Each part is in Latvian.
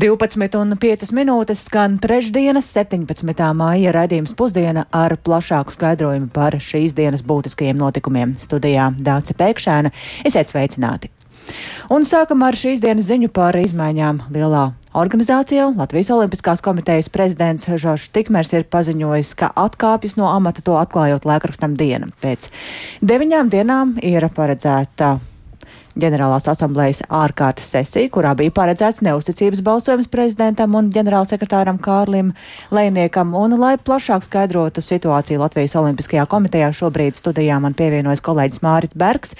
12,5 minūtes skan trešdienas, 17. māja raidījums pusdiena ar plašāku skaidrojumu par šīs dienas būtiskajiem notikumiem. Studijā Dāca Pēkšēna. Esiet sveicināti! Un sākam ar šīs dienas ziņu par izmaiņām lielā Organizācijā Latvijas Olimpiskās komitejas prezidents Žoržs Tikmers ir paziņojis, ka atkāpjas no amata to atklājot laikrakstam diena. Pēc deviņām dienām ir paredzēta ģenerālās asamblējas ārkārtas sesija, kurā bija paredzēts neusticības balsojums prezidentam un ģenerālsekretāram Kārlim Lēniekam. Un, lai plašāk skaidrotu situāciju Latvijas Olimpiskajā komitejā, šobrīd studijā man pievienojas kolēģis Māris Bergs.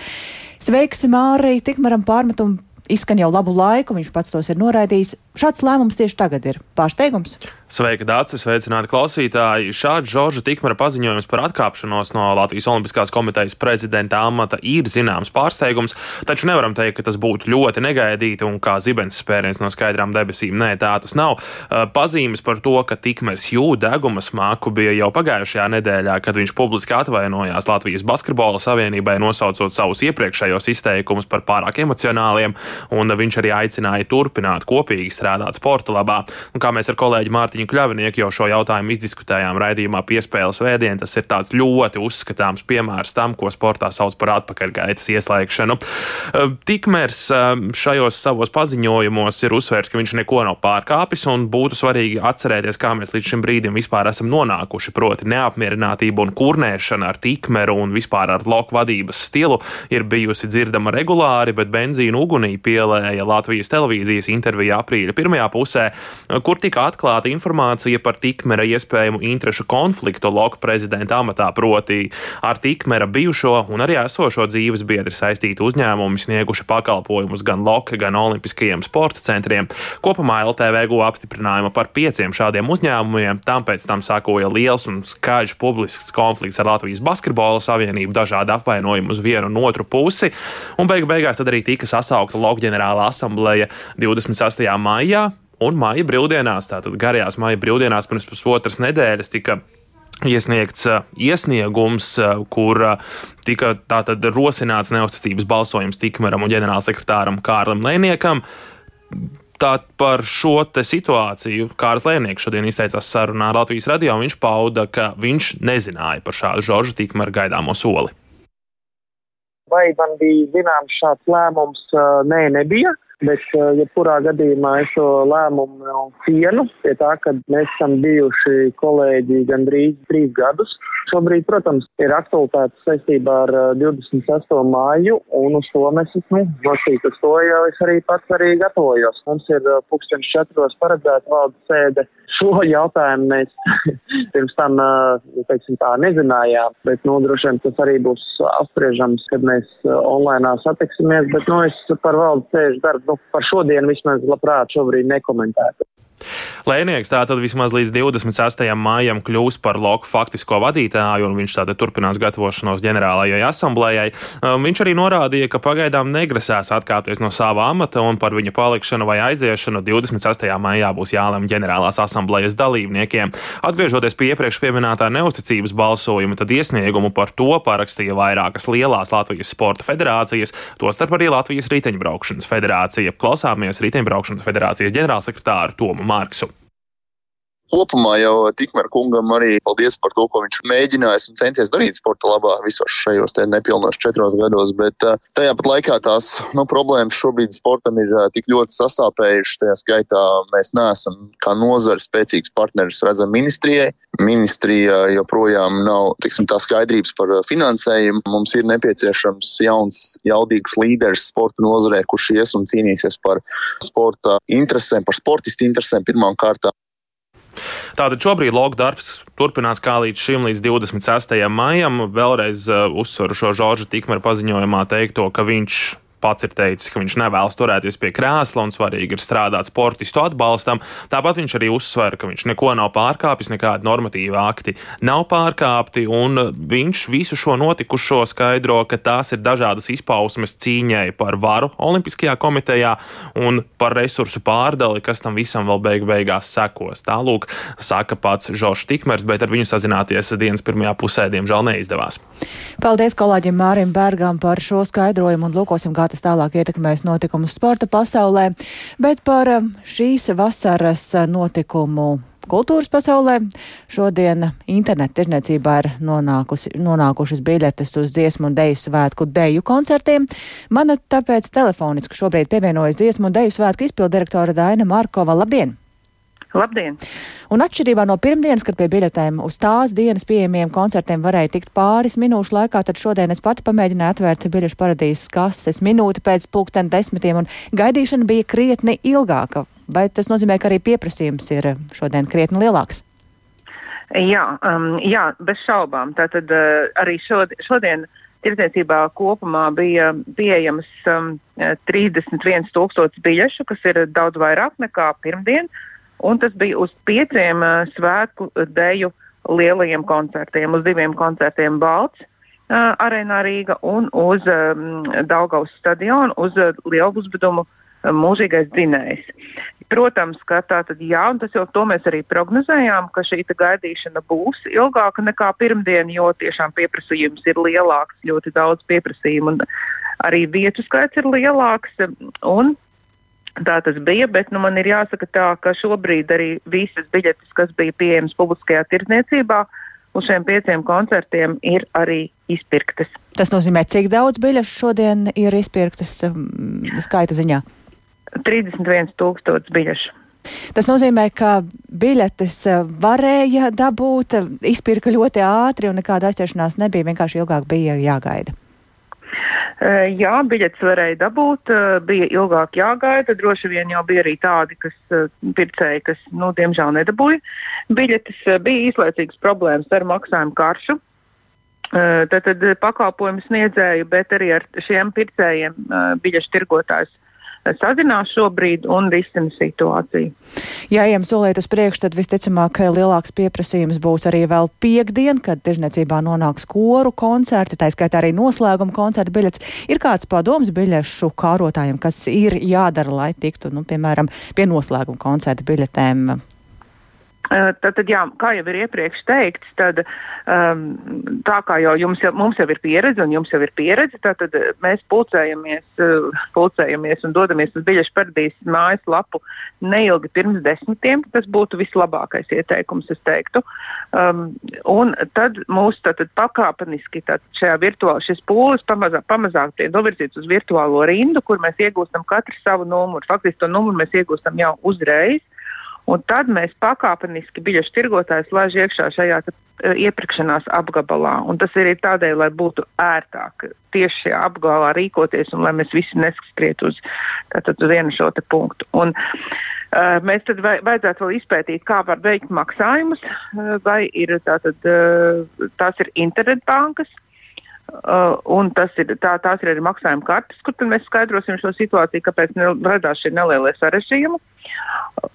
Sveiks, Mārija! Tikmaram pārmetumu izskan jau labu laiku, viņš pats tos ir noraidījis. Šāds lēmums tieši tagad ir pārsteigums. Sveika, Dārcis, sveicināti klausītāji. Šāds Žorža Tikmara paziņojums par atkāpšanos no Latvijas Olimpiskās komitejas prezidenta amata ir zināms pārsteigums, taču nevaram teikt, ka tas būtu ļoti negaidīti un kā zibens spēriens no skaidrām debesīm. Nē, tā tas nav. Pazīmes par to, ka Tikmers jūda deguma smaku bija jau pagājušajā nedēļā, kad viņš publiski atvainojās Latvijas Basketbola Savienībai, nosaucot savus iepriekšējos izteikumus par pārāk emocionāliem, un viņš arī aicināja turpināt kopīgi strādāt sporta labā. Un kā mēs ar kolēģi Mārtiņu Kļavinieku jau šo jautājumu izdiskutējām raidījumā piespēles vēdien, tas ir tāds ļoti uzskatāms piemērs tam, ko sportā sauc par atpakaļgaitas ieslēgšanu. Tikmērs šajos savos paziņojumos ir uzsvērs, ka viņš neko nav pārkāpis un būtu svarīgi atcerēties, kā mēs līdz šim brīdim vispār esam nonākuši, proti neapmierinātība un kurnēšana ar tikmeru un vispār ar loku vadības stilu ir bijusi dzirdama regulāri, bet benzīnu ugunī pielēja Latvijas televīzijas intervijā aprīļa aprīļa pirmajā pusē, kur tika atklāta informācija par Tikmera iespējamu interešu konfliktu Loka prezidenta amatā, proti ar Tikmera bijušo un arī esošo dzīves biedri saistīti uzņēmumi snieguši pakalpojumus gan Loka, gan Olimpiskajiem sporta centriem. Kopumā LTV guva apstiprinājumu par pieciem šādiem uzņēmumiem, tam pēc tam sakoja liels un skaļš publisks konflikts ar Latvijas Basketbola Savienību, dažādi apvainojumi uz vienu un otru pusi, un beigu beigās tad arī tika sasaukta Loka ģenerāla asambleja 28. maijā maijā un maija brīvdienās, tātad garajās maija brīvdienās pirms pusotras nedēļas tika iesniegts uh, iesniegums, uh, kur uh, tika tātad rosināts neusticības balsojums Tikmeram un ģenerālsekretāram Kārlim Lēniekam. Tā par šo situāciju Kārlis Lēnieks šodien izteicās sarunā ar Latvijas radio. Viņš pauda, ka viņš nezināja par šādu Žorža Tikmera gaidāmo soli. Vai man bija zināms šāds lēmums? Nē, nebija. Bet, uh, jebkurā ja gadījumā, es šo lēmumu cienu pie tā, ka mēs esam bijuši kolēģi gandrīz trīs gadus. Šobrīd, protams, ir aktualitātes saistībā ar 26. Uh, māju, un uz to mēs esam nu, nosīt uz to jau es arī pats arī gatavojos. Mums ir uh, pukstens četros paredzēta valdes sēde. Šo jautājumu mēs pirms tam, teiksim tā, nezinājām, bet, nu, droši vien tas arī būs apspriežams, kad mēs online satiksimies, bet, nu, es par valdes sēžu darbu nu, par šodienu vismaz labprāt šobrīd nekomentētu. Lēnieks tātad vismaz līdz 28. maijam kļūs par loku faktisko vadītāju, un viņš tātad turpinās gatavošanos ģenerālajai asamblējai. Um, viņš arī norādīja, ka pagaidām negrasās atkāpties no sava amata, un par viņa palikšanu vai aiziešanu 28. maijā būs jālem ģenerālās asamblējas dalībniekiem. Atgriežoties pie iepriekš pieminētā neusticības balsojuma, tad iesniegumu par to parakstīja vairākas lielās Latvijas sporta federācijas, tostarp arī Latvijas riteņbraukšanas federācija. Klausāmies riteņbraukšanas federācijas ģenerālsekretāru Tomu Marksu kopumā jau tikmēr kungam arī paldies par to, ko viņš mēģinājis un centies darīt sporta labā visos šajos nepilnos četros gados, bet uh, tajā pat laikā tās nu, problēmas šobrīd sportam ir uh, tik ļoti sasāpējušas. Tajā skaitā mēs neesam kā nozara spēcīgs partneris redzam ministrijai. Ministrija joprojām nav tiksim, tā skaidrības par finansējumu. Mums ir nepieciešams jauns, jaudīgs līderis sporta nozarē, kurš ies un cīnīsies par sporta interesēm, par sportistu interesēm pirmām kārtām. Tātad šobrīd logu darbs turpinās kā līdz šim, līdz 26. maijam. Vēlreiz uh, uzsveru šo Žorža Tikmera paziņojumā teikto, ka viņš pats ir teicis, ka viņš nevēlas turēties pie krēsla un svarīgi ir strādāt sportistu atbalstam. Tāpat viņš arī uzsver, ka viņš neko nav pārkāpis, nekādi normatīvi akti nav pārkāpti, un viņš visu šo notikušo skaidro, ka tās ir dažādas izpausmes cīņai par varu Olimpiskajā komitejā un par resursu pārdali, kas tam visam vēl beig beigās sekos. Tālūk, saka pats Žoržs Tikmers, bet ar viņu sazināties dienas pirmajā pusē, diemžēl, neizdevās. Paldies kolēģim Mārim Bergam par šo skaidrojumu un lūkosim, kā tas tālāk ietekmēs notikumus sporta pasaulē, bet par šīs vasaras notikumu kultūras pasaulē. Šodien interneta tirniecībā ir nonākušas biļetes uz dziesmu un deju svētku deju koncertiem. Man tāpēc telefoniski šobrīd pievienojas dziesmu un deju svētku izpildirektora Daina Markova. Labdien! Labdien! Un atšķirībā no pirmdienas, kad pie biļetēm uz tās dienas pieejamiem koncertiem varēja tikt pāris minūšu laikā, tad šodien es pati pamēģināju atvērt biļešu paradīzes kases minūti pēc pulksten desmitiem, un gaidīšana bija krietni ilgāka. Vai tas nozīmē, ka arī pieprasījums ir šodien krietni lielāks? Jā, um, jā bez šaubām. Tātad uh, arī šodien. šodien Tirdzniecībā kopumā bija pieejamas um, 31,000 biļešu, kas ir daudz vairāk nekā pirmdien. Uh, un tas bija uz pieciem uh, svētku deju lielajiem koncertiem, uz diviem koncertiem Balts. Uh, Arēnā Rīga un uz um, Daugaus stadionu, uz uh, lielu uzvedumu uh, mūžīgais dzinējs. Protams, ka tā tad jā, un tas jau to mēs arī prognozējām, ka šī gaidīšana būs ilgāka nekā pirmdien, jo tiešām pieprasījums ir lielāks, ļoti daudz pieprasījumu, un arī vietu skaits ir lielāks. Un Tā tas bija, bet nu, man ir jāsaka tā, ka šobrīd arī visas biļetes, kas bija pieejamas publiskajā tirdzniecībā, uz šiem pieciem koncertiem ir arī izpirktas. Tas nozīmē, cik daudz biļešu šodien ir izpirktas um, skaita ziņā? 31,000 biļešu. Tas nozīmē, ka biļetes uh, varēja dabūt, izpirka ļoti ātri un nekāda aizķeršanās nebija, vienkārši ilgāk bija jāgaida. Eh, jā, biļetes varēja dabūt, eh, bija ilgāk jāgaida. Droši vien jau bija arī tādi, kas eh, pircēji, kas, nu, diemžēl nedabūja. Biļetes bija īslaicīgas problēmas ar maksājumu karšu. Tad, tad pakalpojumu sniedzēju, bet arī ar šiem pircējiem biļešu tirgotājs sazinās šobrīd un risina situāciju. Ja ejam solīt uz priekšu, tad visticamāk lielāks pieprasījums būs arī vēl piekdien, kad tirzniecībā nonāks koru koncerti, tā skaitā arī noslēguma koncerta biļets. Ir kāds padoms biļešu kārotājiem, kas ir jādara, lai tiktu, nu, piemēram, pie noslēguma koncerta biļetēm Tad, tad, jā, kā jau ir iepriekš teikts, tad, um, tā kā jau, jau mums jau ir pieredze, un jums jau ir pieredze, tad, mēs pulcējamies, uh, pulcējamies un dodamies uz biļešu paradīzes mājaslapu neilgi pirms desmitiem. Tas būtu vislabākais ieteikums, es teiktu. Um, un tad mūs tātad, pakāpeniski tātad, šajā virtuālā šis pūlis pamazāk, pamazāk tiek novirzīts uz virtuālo rindu, kur mēs iegūstam katru savu numuru. Faktiski to numuru mēs iegūstam jau uzreiz. Un tad mēs pakāpeniski biļešu tirgotājs laiž iekšā šajā uh, iepirkšanās apgabalā. Un tas ir tādēļ, lai būtu ērtāk tieši šajā apgabalā rīkoties un lai mēs visi neskrietu uz, uz vienu šo punktu. Un, uh, mēs tad vai, vajadzētu vēl izpētīt, kā var veikt maksājumus, uh, vai ir tātad, uh, tās ir internetbankas. Uh, tas ir, tā, tās ir arī maksājuma kartes, kur mēs skaidrosim šo situāciju, kāpēc radās šie nelielie sarežģījumi.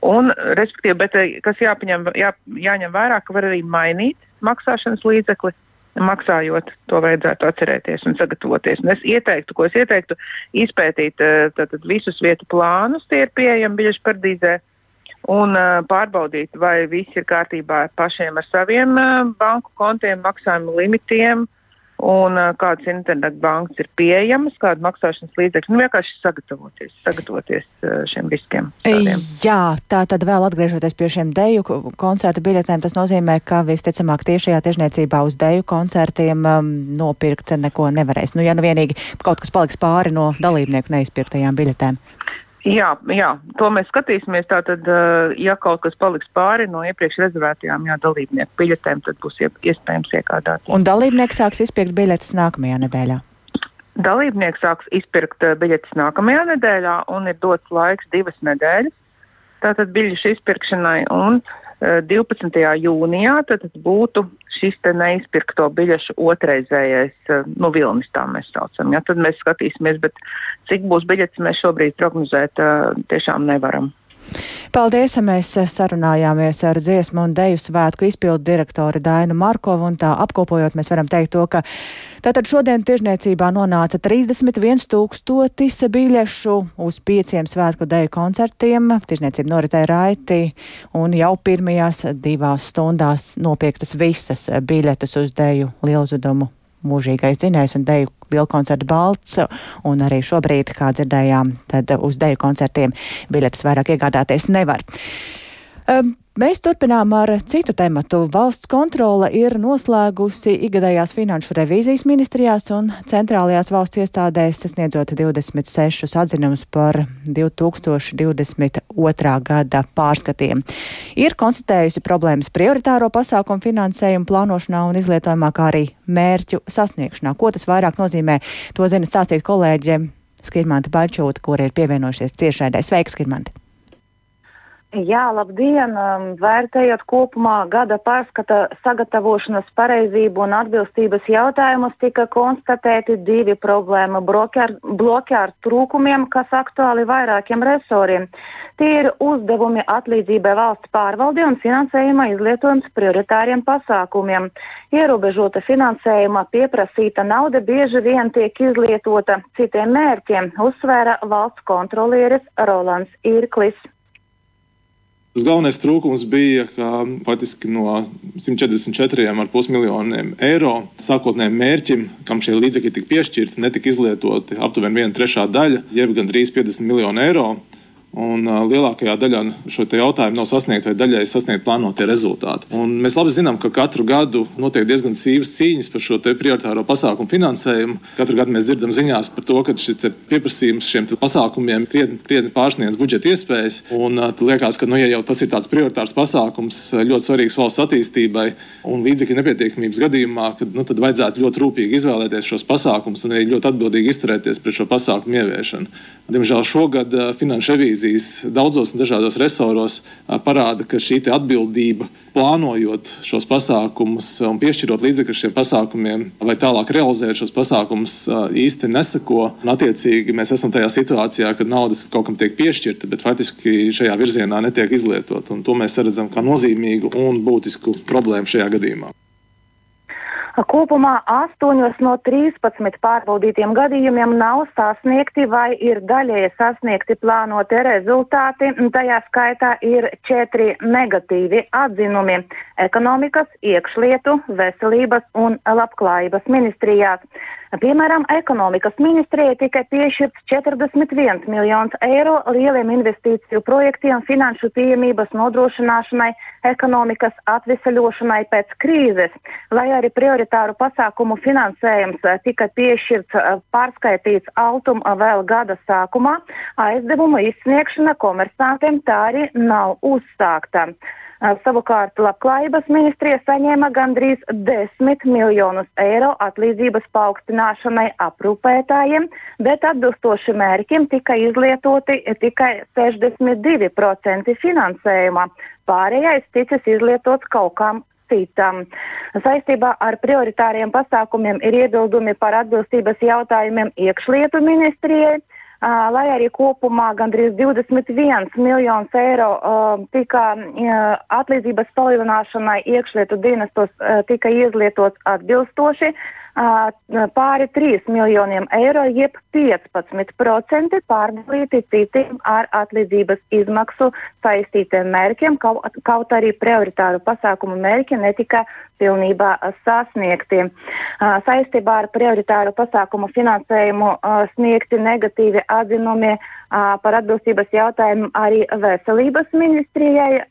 Un, respektīvi, bet, eh, kas jāpaņem, jā, jāņem vērā, ka var arī mainīt maksāšanas līdzekli. Maksājot, to vajadzētu atcerēties un sagatavoties. Un es ieteiktu, ko es ieteiktu, izpētīt eh, tātad, visus vietu plānus, tie ir pieejami biļešu paradīzē, un uh, pārbaudīt, vai viss ir kārtībā pašiem ar saviem banku kontiem, maksājumu limitiem, un kādas internetbankas ir pieejamas, kāda maksāšanas līdzekļa. Nu, vienkārši sagatavoties, sagatavoties šiem riskiem. Tādiem. Jā, tā tad vēl atgriežoties pie šiem deju koncertu biļetēm, tas nozīmē, ka visticamāk tiešajā tiešniecībā uz deju koncertiem um, nopirkt neko nevarēs. Nu, ja nu vienīgi kaut kas paliks pāri no dalībnieku neizpirktajām biļetēm. Jā, jā, to mēs skatīsimies. Tātad, eh, ja kaut kas paliks pāri no iepriekš rezervētajām jā, dalībnieku biļetēm, tad būs iespējams iegādāties. Un dalībnieks sāks izpirkt biļetes nākamajā nedēļā? Dalībnieks sāks izpirkt eh, biļetes nākamajā nedēļā un ir dots laiks divas nedēļas. Tātad biļešu izpirkšanai. Un, uh, 12. jūnijā tad būtu šis neizpirkto biļešu otrreizējais eh, nu, vilnis, tā mēs saucam. Ja? Tad mēs skatīsimies, cik būs biļetes mēs šobrīd prognozēt eh, tiešām nevaram. Paldies! Mēs sarunājāmies ar dziesmu un deju svētku izpildu direktori Dainu Markovu, un tā apkopojot, mēs varam teikt to, ka tātad šodien tirzniecībā nonāca 31 tūkstotis biļešu uz pieciem svētku deju koncertiem. Tirzniecība noritēja raiti, un jau pirmajās divās stundās nopirktas visas biļetes uz deju lielzudumu mūžīgais dzinējs un deju lielkoncertu balts, un arī šobrīd, kā dzirdējām, tad uz deju koncertiem biļetes vairāk iegādāties nevar. Um, Mēs turpinām ar citu tematu. Valsts kontrole ir noslēgusi ikgadējās finanšu revīzijas ministrijās un centrālajās valsts iestādēs, sasniedzot 26 atzinumus par 2022. gada pārskatiem. Ir konstatējusi problēmas prioritāro pasākumu finansējumu plānošanā un izlietojumā, kā arī mērķu sasniegšanā. Ko tas vairāk nozīmē, to zina stāstīt kolēģe Skirmanta Baļčūta, kur ir pievienojušies tiešraidē. Sveika, Skirmanti! Jā, labdien! Vērtējot kopumā gada pārskata sagatavošanas pareizību un atbilstības jautājumus, tika konstatēti divi problēma bloki ar trūkumiem, kas aktuāli vairākiem resoriem. Tie ir uzdevumi atlīdzībai valsts pārvalde un finansējuma izlietojums prioritāriem pasākumiem. Ierobežota finansējuma pieprasīta nauda bieži vien tiek izlietota citiem mērķiem, uzsvēra valsts kontrolieris Rolands Irklis. Tas galvenais trūkums bija, ka faktiski no 144,5 miljoniem eiro sākotnējiem mērķim, kam šie līdzekļi tika piešķirti, netika izlietoti aptuveni viena trešā daļa, jeb gandrīz 50 miljonu eiro. Un uh, lielākajā daļā šo jautājumu nav sasniegta vai daļai sasniegt plānotie rezultāti. Un mēs labi zinām, ka katru gadu notiek diezgan sīvas cīņas par šo prioritāro pasākumu finansējumu. Katru gadu mēs dzirdam ziņās par to, ka šis pieprasījums šiem pasākumiem krietni, krietni pārsniedz budžeta iespējas. Un uh, liekas, ka, nu, ja jau tas ir tāds prioritārs pasākums, ļoti svarīgs valsts attīstībai un līdzekļu nepietiekamības gadījumā, kad, nu, tad vajadzētu ļoti rūpīgi izvēlēties šos pasākumus un arī ļoti atbildīgi izturēties pret šo pasākumu ieviešanu. Diemžēl šogad uh, finanšu revīzija revīzijas daudzos un dažādos resoros parāda, ka šī atbildība plānojot šos pasākumus un piešķirot līdzekļus šiem pasākumiem, vai tālāk realizēt šos pasākumus, īsti nesako. Un, attiecīgi, mēs esam tajā situācijā, kad nauda kaut kam tiek piešķirta, bet faktiski šajā virzienā netiek izlietota. To mēs redzam kā nozīmīgu un būtisku problēmu šajā gadījumā. Kopumā 8 no 13 pārbaudītiem gadījumiem nav sasniegti vai ir daļēji sasniegti plānotie rezultāti. Tajā skaitā ir četri negatīvi atzinumi - ekonomikas, iekšlietu, veselības un labklājības ministrijās. Piemēram, ekonomikas ministrijai tika piešķirts 41 miljonus eiro lieliem investīciju projektiem finanšu pieejamības nodrošināšanai, ekonomikas atvesaļošanai pēc krīzes, lai arī prioritāru pasākumu finansējums eh, tika piešķirts eh, pārskaitīts Altuma vēl gada sākumā, aizdevumu izsniegšana komersantiem tā arī nav uzsākta. Savukārt Labklājības ministrija saņēma gandrīz 10 miljonus eiro atlīdzības paaugstināšanai aprūpētājiem, bet atbilstoši mērķim tika izlietoti tikai 62% finansējuma. Pārējais ticis izlietots kaut kam citam. Saistībā ar prioritāriem pasākumiem ir iebildumi par atbilstības jautājumiem iekšlietu ministrijai lai arī kopumā gandrīz 21 miljonus eiro tika atlīdzības palielināšanai iekšlietu dienestos tika izlietots atbilstoši pāri 3 miljoniem eiro, jeb 15% pārdalīti citiem ar atlīdzības izmaksu saistītiem mērķiem, kaut, kaut arī prioritāru pasākumu mērķi netika pilnībā sasniegti. Saistībā ar prioritāru pasākumu finansējumu sniegti negatīvi atzinumi par atbilstības jautājumu arī veselības ministrijai,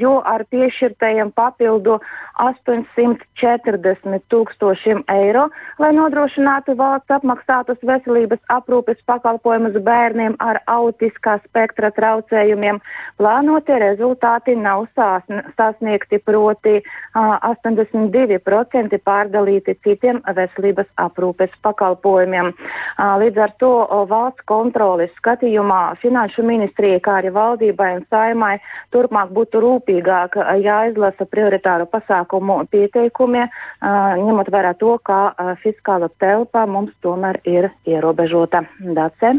jo ar piešķirtajiem papildu 840 tūkstošiem eiro eiro, lai nodrošinātu valsts apmaksātus veselības aprūpes pakalpojumus bērniem ar autiskā spektra traucējumiem. Plānotie rezultāti nav sasniegti, proti 82% pārdalīti citiem veselības aprūpes pakalpojumiem. Līdz ar to valsts kontroles skatījumā Finanšu ministrijai, kā arī valdībai un saimai turpmāk būtu rūpīgāk jāizlasa prioritāru pasākumu pieteikumi, ņemot vērā to, kā fiskāla telpa mums tomēr ir ierobežota. Dace.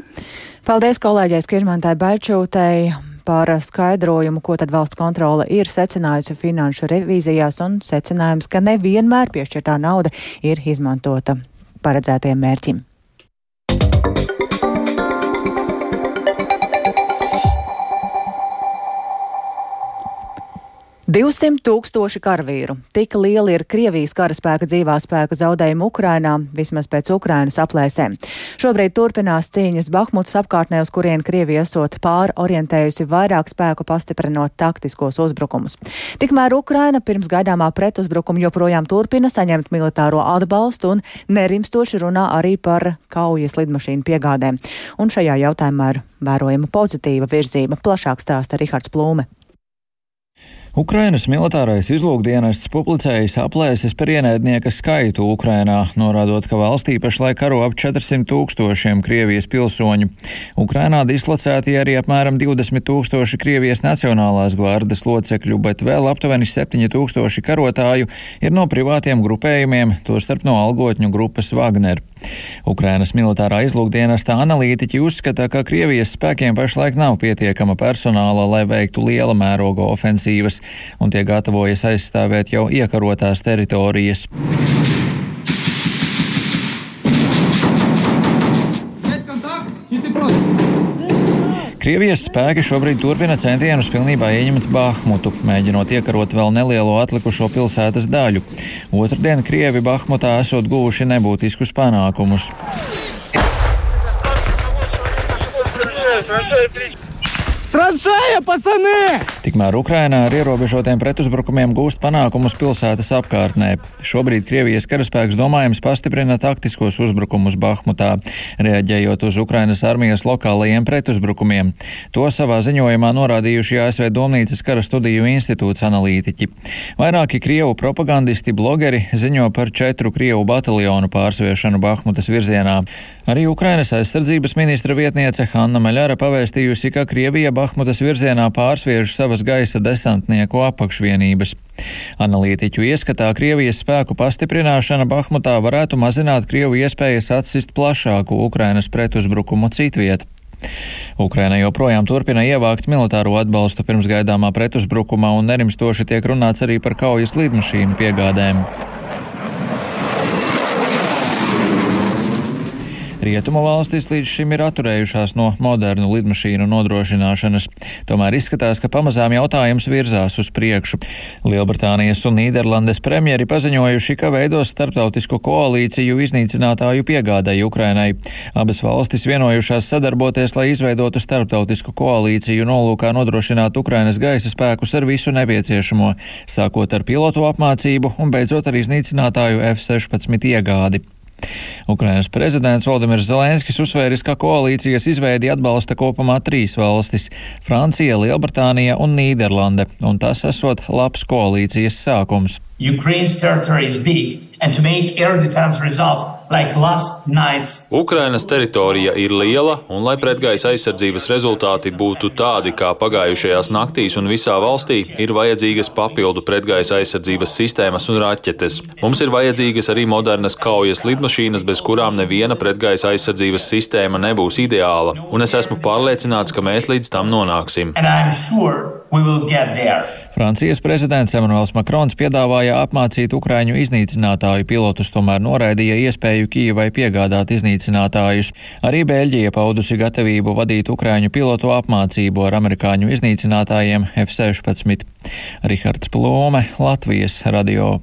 Paldies kolēģei Skirmantai Baičūtei par skaidrojumu, ko tad valsts kontrole ir secinājusi finanšu revīzijās un secinājums, ka nevienmēr piešķirtā nauda ir izmantota paredzētiem mērķim. 200 tūkstoši karavīru. Tik liela ir Krievijas karaspēka dzīvā spēka zaudējuma Ukrainā, vismaz pēc Ukrainas aplēsēm. Šobrīd turpinās cīņas Bahmutas apkārtnē, uz kurien Krievija esot pārorientējusi vairāk spēku pastiprinot taktiskos uzbrukumus. Tikmēr Ukraina pirms gaidāmā pretuzbrukuma joprojām turpina saņemt militāro atbalstu un nerimstoši runā arī par kaujas lidmašīnu piegādēm. Un šajā jautājumā ir vērojama pozitīva virzība. Plašāk stāsta Rihards Plūme. Ukrainas militārais izlūkdienests publicējis aplēses par ienaidnieka skaitu Ukrainā, norādot, ka valstī pašlaik karo ap 400 tūkstošiem Krievijas pilsoņu. Ukrainā dislocēti arī apmēram 20 tūkstoši Krievijas Nacionālās gvardas locekļu, bet vēl aptuveni 7 tūkstoši karotāju ir no privātiem grupējumiem, tostarp no algotņu grupas Wagner. Ukrainas militārā izlūkdienesta analītiķi uzskata, ka Krievijas spēkiem pašlaik nav pietiekama personāla, lai veiktu liela mēroga ofensīvas, un tie gatavojas aizstāvēt jau iekarotās teritorijas. Krievijas spēki šobrīd turpina centienus pilnībā ieņemt Bahmutu, mēģinot iekarot vēl nelielo atlikušo pilsētas daļu. Otradien Krievi Bahmutā esot guvuši nebūtiskus panākumus. Tranšēja, pacani! Tikmēr Ukrainā ar ierobežotiem pretuzbrukumiem gūst panākumus pilsētas apkārtnē. Šobrīd Krievijas karaspēks domājams pastiprina taktiskos uzbrukumus Bahmutā, reaģējot uz Ukrainas armijas lokālajiem pretuzbrukumiem. To savā ziņojumā norādījuši ASV Domnīcas kara studiju institūts analītiķi. Vairāki Krievu propagandisti blogeri ziņo par četru Krievu bataljonu pārsviešanu Bahmutas virzienā. Arī Ukrainas aizsardzības ministra vietniece Hanna Maļara pavēstījusi, ka Krievija Bahmutas virzienā pārsviež savas gaisa desantnieku apakšvienības. Analītiķu ieskatā Krievijas spēku pastiprināšana Bahmutā varētu mazināt Krievu iespējas atsist plašāku Ukrainas pretuzbrukumu citviet. Ukraina joprojām turpina ievākt militāro atbalstu pirms gaidāmā pretuzbrukuma un nerimstoši tiek runāts arī par kaujas lidmašīnu piegādēm. Rietumu valstis līdz šim ir atturējušās no modernu lidmašīnu nodrošināšanas. Tomēr izskatās, ka pamazām jautājums virzās uz priekšu. Lielbritānijas un Nīderlandes premjeri paziņojuši, ka veidos starptautisku koalīciju iznīcinātāju piegādai Ukrainai. Abas valstis vienojušās sadarboties, lai izveidotu starptautisku koalīciju nolūkā nodrošināt Ukrainas gaisa spēkus ar visu nepieciešamo, sākot ar pilotu apmācību un beidzot ar iznīcinātāju F-16 iegādi. Ukrainas prezidents Valdemirs Zelenskis uzsvēris, ka koalīcijas izveidi atbalsta kopumā trīs valstis - Francija, Lielbritānija un Nīderlande, un tas esot labs koalīcijas sākums. Ukraine's territory is big, and to make air defense results like last night's. Ukrainas teritorija ir liela, un lai pretgaisa aizsardzības rezultāti būtu tādi kā pagājušajās naktīs un visā valstī, ir vajadzīgas papildu pretgaisa aizsardzības sistēmas un raķetes. Mums ir vajadzīgas arī modernas kaujas lidmašīnas, bez kurām neviena pretgaisa aizsardzības sistēma nebūs ideāla, un es esmu pārliecināts, ka mēs līdz tam nonāksim. Francijas prezidents Emmanuels Makrons piedāvāja apmācīt ukraiņu iznīcinātāju pilotus, tomēr noraidīja iespēju Kīvai piegādāt iznīcinātājus. Arī Beļģija paudusi gatavību vadīt ukraiņu pilotu apmācību ar amerikāņu iznīcinātājiem F-16. Rihards Plome, Latvijas radio.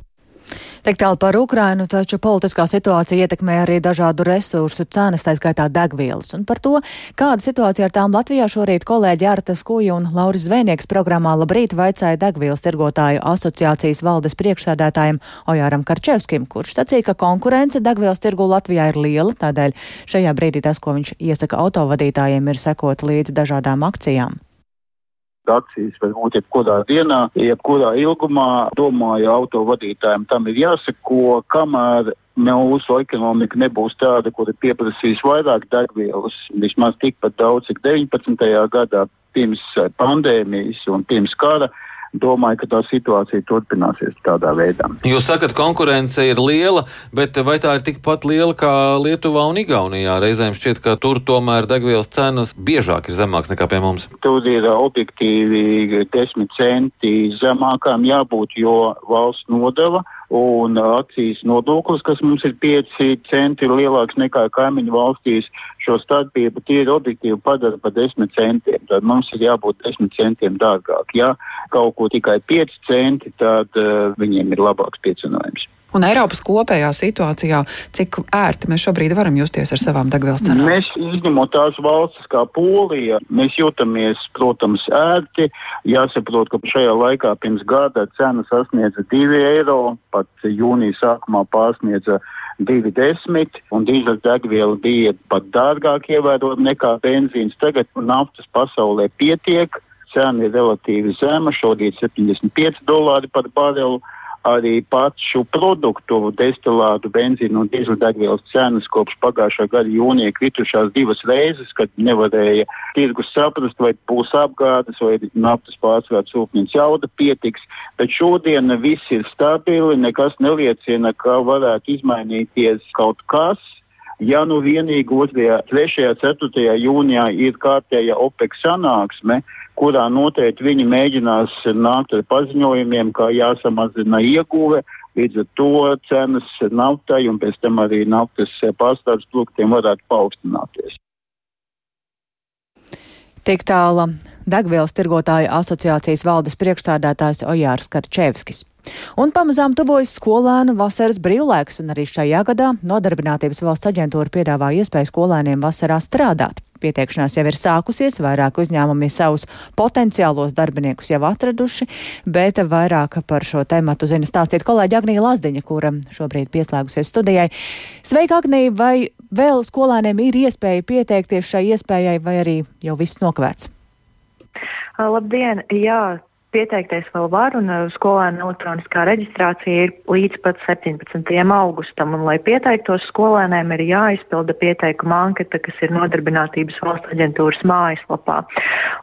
Tik tālu par Ukrainu, taču politiskā situācija ietekmē arī dažādu resursu cenas, tā skaitā degvielas. Un par to, kāda situācija ar tām Latvijā šorīt kolēģi Arta Skuja un Lauris Zvēnieks programmā Labrīt vaicāja degvielas tirgotāju asociācijas valdes priekšsēdētājiem Ojāram Karčevskim, kurš sacīja, ka konkurence degvielas tirgu Latvijā ir liela, tādēļ šajā brīdī tas, ko viņš iesaka autovadītājiem, ir sekot līdz dažādām akcijām akcijas var būt jebkurā dienā, jebkurā ilgumā. Domāju, autovadītājiem tam ir jāseko, kamēr mūsu ekonomika nebūs tāda, kura pieprasīs vairāk degvielas, vismaz tikpat daudz, cik 19. gadā pirms pandēmijas un pirms kara domāju, ka tā situācija turpināsies tādā veidā. Jūs sakat, konkurence ir liela, bet vai tā ir tikpat liela kā Lietuvā un Igaunijā? Reizēm šķiet, ka tur tomēr degvielas cenas biežāk ir zemākas nekā pie mums. Tur ir objektīvi desmit centi zemākām jābūt, jo valsts nodeva un akcijas nodoklis, kas mums ir 5 centi lielāks nekā kaimiņu valstīs, šo starpību tīri objektīvi padara par 10 centiem. Tad mums ir jābūt 10 centiem dārgāk. Ja kaut ko tikai 5 centi, tad uh, viņiem ir labāks piecinājums. Un Eiropas kopējā situācijā, cik ērti mēs šobrīd varam justies ar savām degvielas cenām? Mēs, izņemot tās valstis kā Polija, mēs jūtamies, protams, ērti. Jāsaprot, ka šajā laikā pirms gada cena sasniedza 2 eiro, pat jūnija sākumā pārsniedza 2,10, un dīzeļdegviela bija pat dārgāk ievērot nekā benzīns. Tagad naftas pasaulē pietiek, cena ir relatīvi zema, šodien 75 dolāri par barelu arī pašu produktu, destilātu, benzīnu un dīzeļdegvielas cenas kopš pagājušā gada jūnija kritušās divas reizes, kad nevarēja tirgus saprast, vai būs apgādes vai naftas pārsvērts rūpnīcas jauda pietiks. Bet šodien viss ir stabili, nekas neliecina, ka varētu izmainīties kaut kas. Ja nu vienīgi 2, 3, 4 jūnijā ir kārtēja OPEC sanāksme, kurā noteikti viņi mēģinās nākt ar paziņojumiem, kā jāsamazina ieguve, līdz ar to cenas naftai un pēc tam arī naftas pārstāvju produktiem varētu paaugstināties. Tik tāla Degvielas tirgotāju asociācijas valdes priekšstādātājs Ojārs Karčevskis. Un pamazām tuvojas skolēnu vasaras brīvlaiks, un arī šajā gadā Nodarbinātības valsts aģentūra piedāvā iespēju skolēniem vasarā strādāt. Pieteikšanās jau ir sākusies, vairāk uzņēmumi savus potenciālos darbiniekus jau atraduši, bet vairāk par šo tēmatu zina stāstīt kolēģi Agnija Lazdiņa, kura šobrīd pieslēgusies studijai. Sveika, Agnija, vai vēl skolēniem ir iespēja pieteikties šai iespējai, vai arī jau viss nokavēts? Labdien! Jā, Pieteikties vēl var, un uh, skolēna elektroniskā reģistrācija ir līdz pat 17. augustam. Un, lai pieteiktos, skolēniem ir jāizpilda pieteikuma anketa, kas ir Nodarbinātības valsts aģentūras mājaslapā.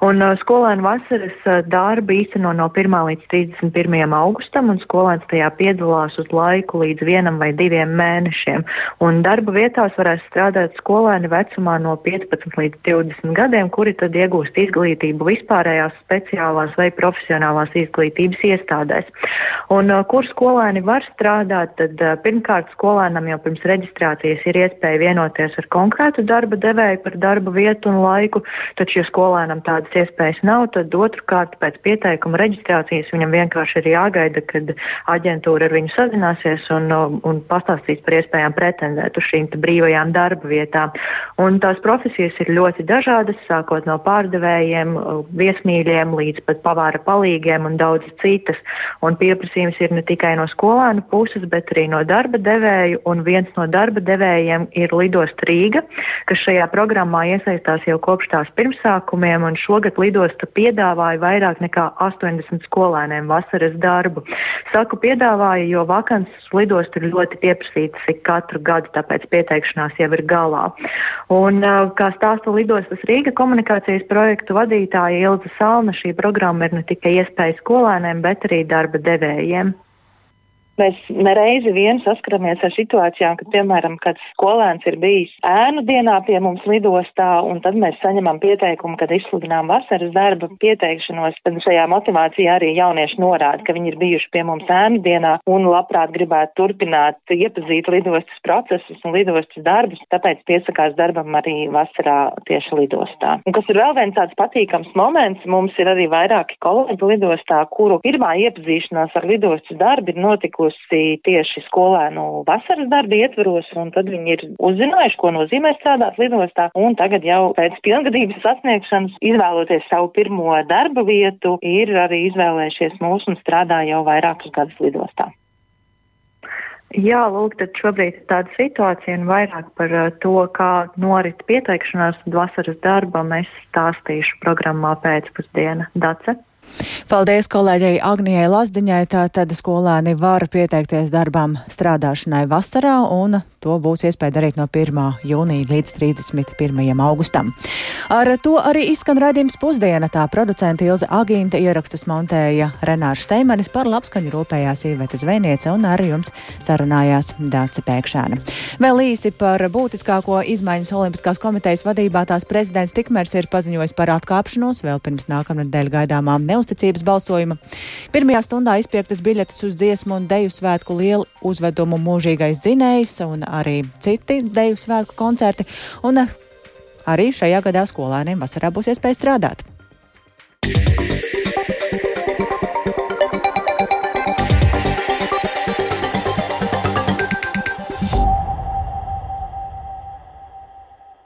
Un, uh, skolēnu vasaras uh, darbu īsteno no 1. līdz 31. augustam, un skolēns tajā piedalās uz laiku līdz vienam vai diviem mēnešiem. Un darba vietās varēs strādāt skolēni vecumā no 15 līdz 20 gadiem, kuri tad iegūst izglītību vispārējās, speciālās vai profesionālās profesionālās izglītības iestādēs. Un, uh, kur skolēni var strādāt, tad uh, pirmkārt skolēnam jau pirms reģistrācijas ir iespēja vienoties ar konkrētu darba devēju par darba vietu un laiku, taču, ja skolēnam tādas iespējas nav, tad otrkārt pēc pieteikuma reģistrācijas viņam vienkārši ir jāgaida, kad aģentūra ar viņu sazināsies un, uh, un pastāstīs par iespējām pretendēt uz šīm brīvajām darba vietām. Un tās profesijas ir ļoti dažādas, sākot no pārdevējiem, viesmīļiem līdz pat pavāra palīdzības palīgiem un daudz citas. Un pieprasījums ir ne tikai no skolēnu puses, bet arī no darba devēju. Un viens no darba devējiem ir Lidosta Rīga, kas šajā programmā iesaistās jau kopš tās pirmsākumiem. Šogad Lidosta piedāvāja vairāk nekā 80 skolēniem vasaras darbu. Saku piedāvāja, jo vakances Lidosta ir ļoti pieprasītas ik katru gadu, tāpēc pieteikšanās jau ir galā. Un, kā stāsta Lidostas Rīga komunikācijas projektu vadītāja Ilza Salna, šī programma ir ne tikai iespēja skolēniem, bet arī darba devējiem. Mēs nereizi vien saskaramies ar situācijām, kad, piemēram, kāds skolēns ir bijis ēnu dienā pie mums lidostā, un tad mēs saņemam pieteikumu, kad izsludinām vasaras darba pieteikšanos. Tad šajā motivācijā arī jaunieši norāda, ka viņi ir bijuši pie mums ēnu dienā un labprāt gribētu turpināt iepazīt lidostas procesus un lidostas darbus, tāpēc piesakās darbam arī vasarā tieši lidostā. Un kas ir vēl viens tāds patīkams moments, mums ir arī vairāki kolēģi lidostā, kuru pirmā iepazīšanās ar lidostas darbu ir notikusi notikusi tieši skolēnu vasaras darba ietvaros, un tad viņi ir uzzinājuši, ko nozīmē strādāt lidostā, un tagad jau pēc pilngadības sasniegšanas, izvēloties savu pirmo darba vietu, ir arī izvēlējušies mūs un strādā jau vairākus gadus lidostā. Jā, lūk, tad šobrīd ir tāda situācija un vairāk par uh, to, kā norit pieteikšanās vasaras darbam, es stāstīšu programmā pēcpusdiena Dace. Paldies kolēģei Agnijai Lazdiņai. Tātad skolēni var pieteikties darbām strādāšanai vasarā un to būs iespēja darīt no 1. jūnija līdz 31. augustam. Ar to arī izskan redzījums pusdiena. Tā producenta Ilze Agīnta ierakstus montēja Renārs Šteimanis par labskaņu rūpējās Īveta Zvejniece un ar jums sarunājās Dāca Pēkšēna. Vēl īsi par būtiskāko izmaiņas Olimpiskās komitejas vadībā tās prezidents Tikmers ir paziņojis par atkāpšanos vēl pirms nākamnedēļ gaidāmā neusticības balsojuma. Pirmajā stundā izpirktas biļetes uz dziesmu un deju svētku lielu uzvedumu mūžīgais zinējs un arī citi deju svētku koncerti. Un arī šajā gadā skolēniem vasarā būs iespēja strādāt.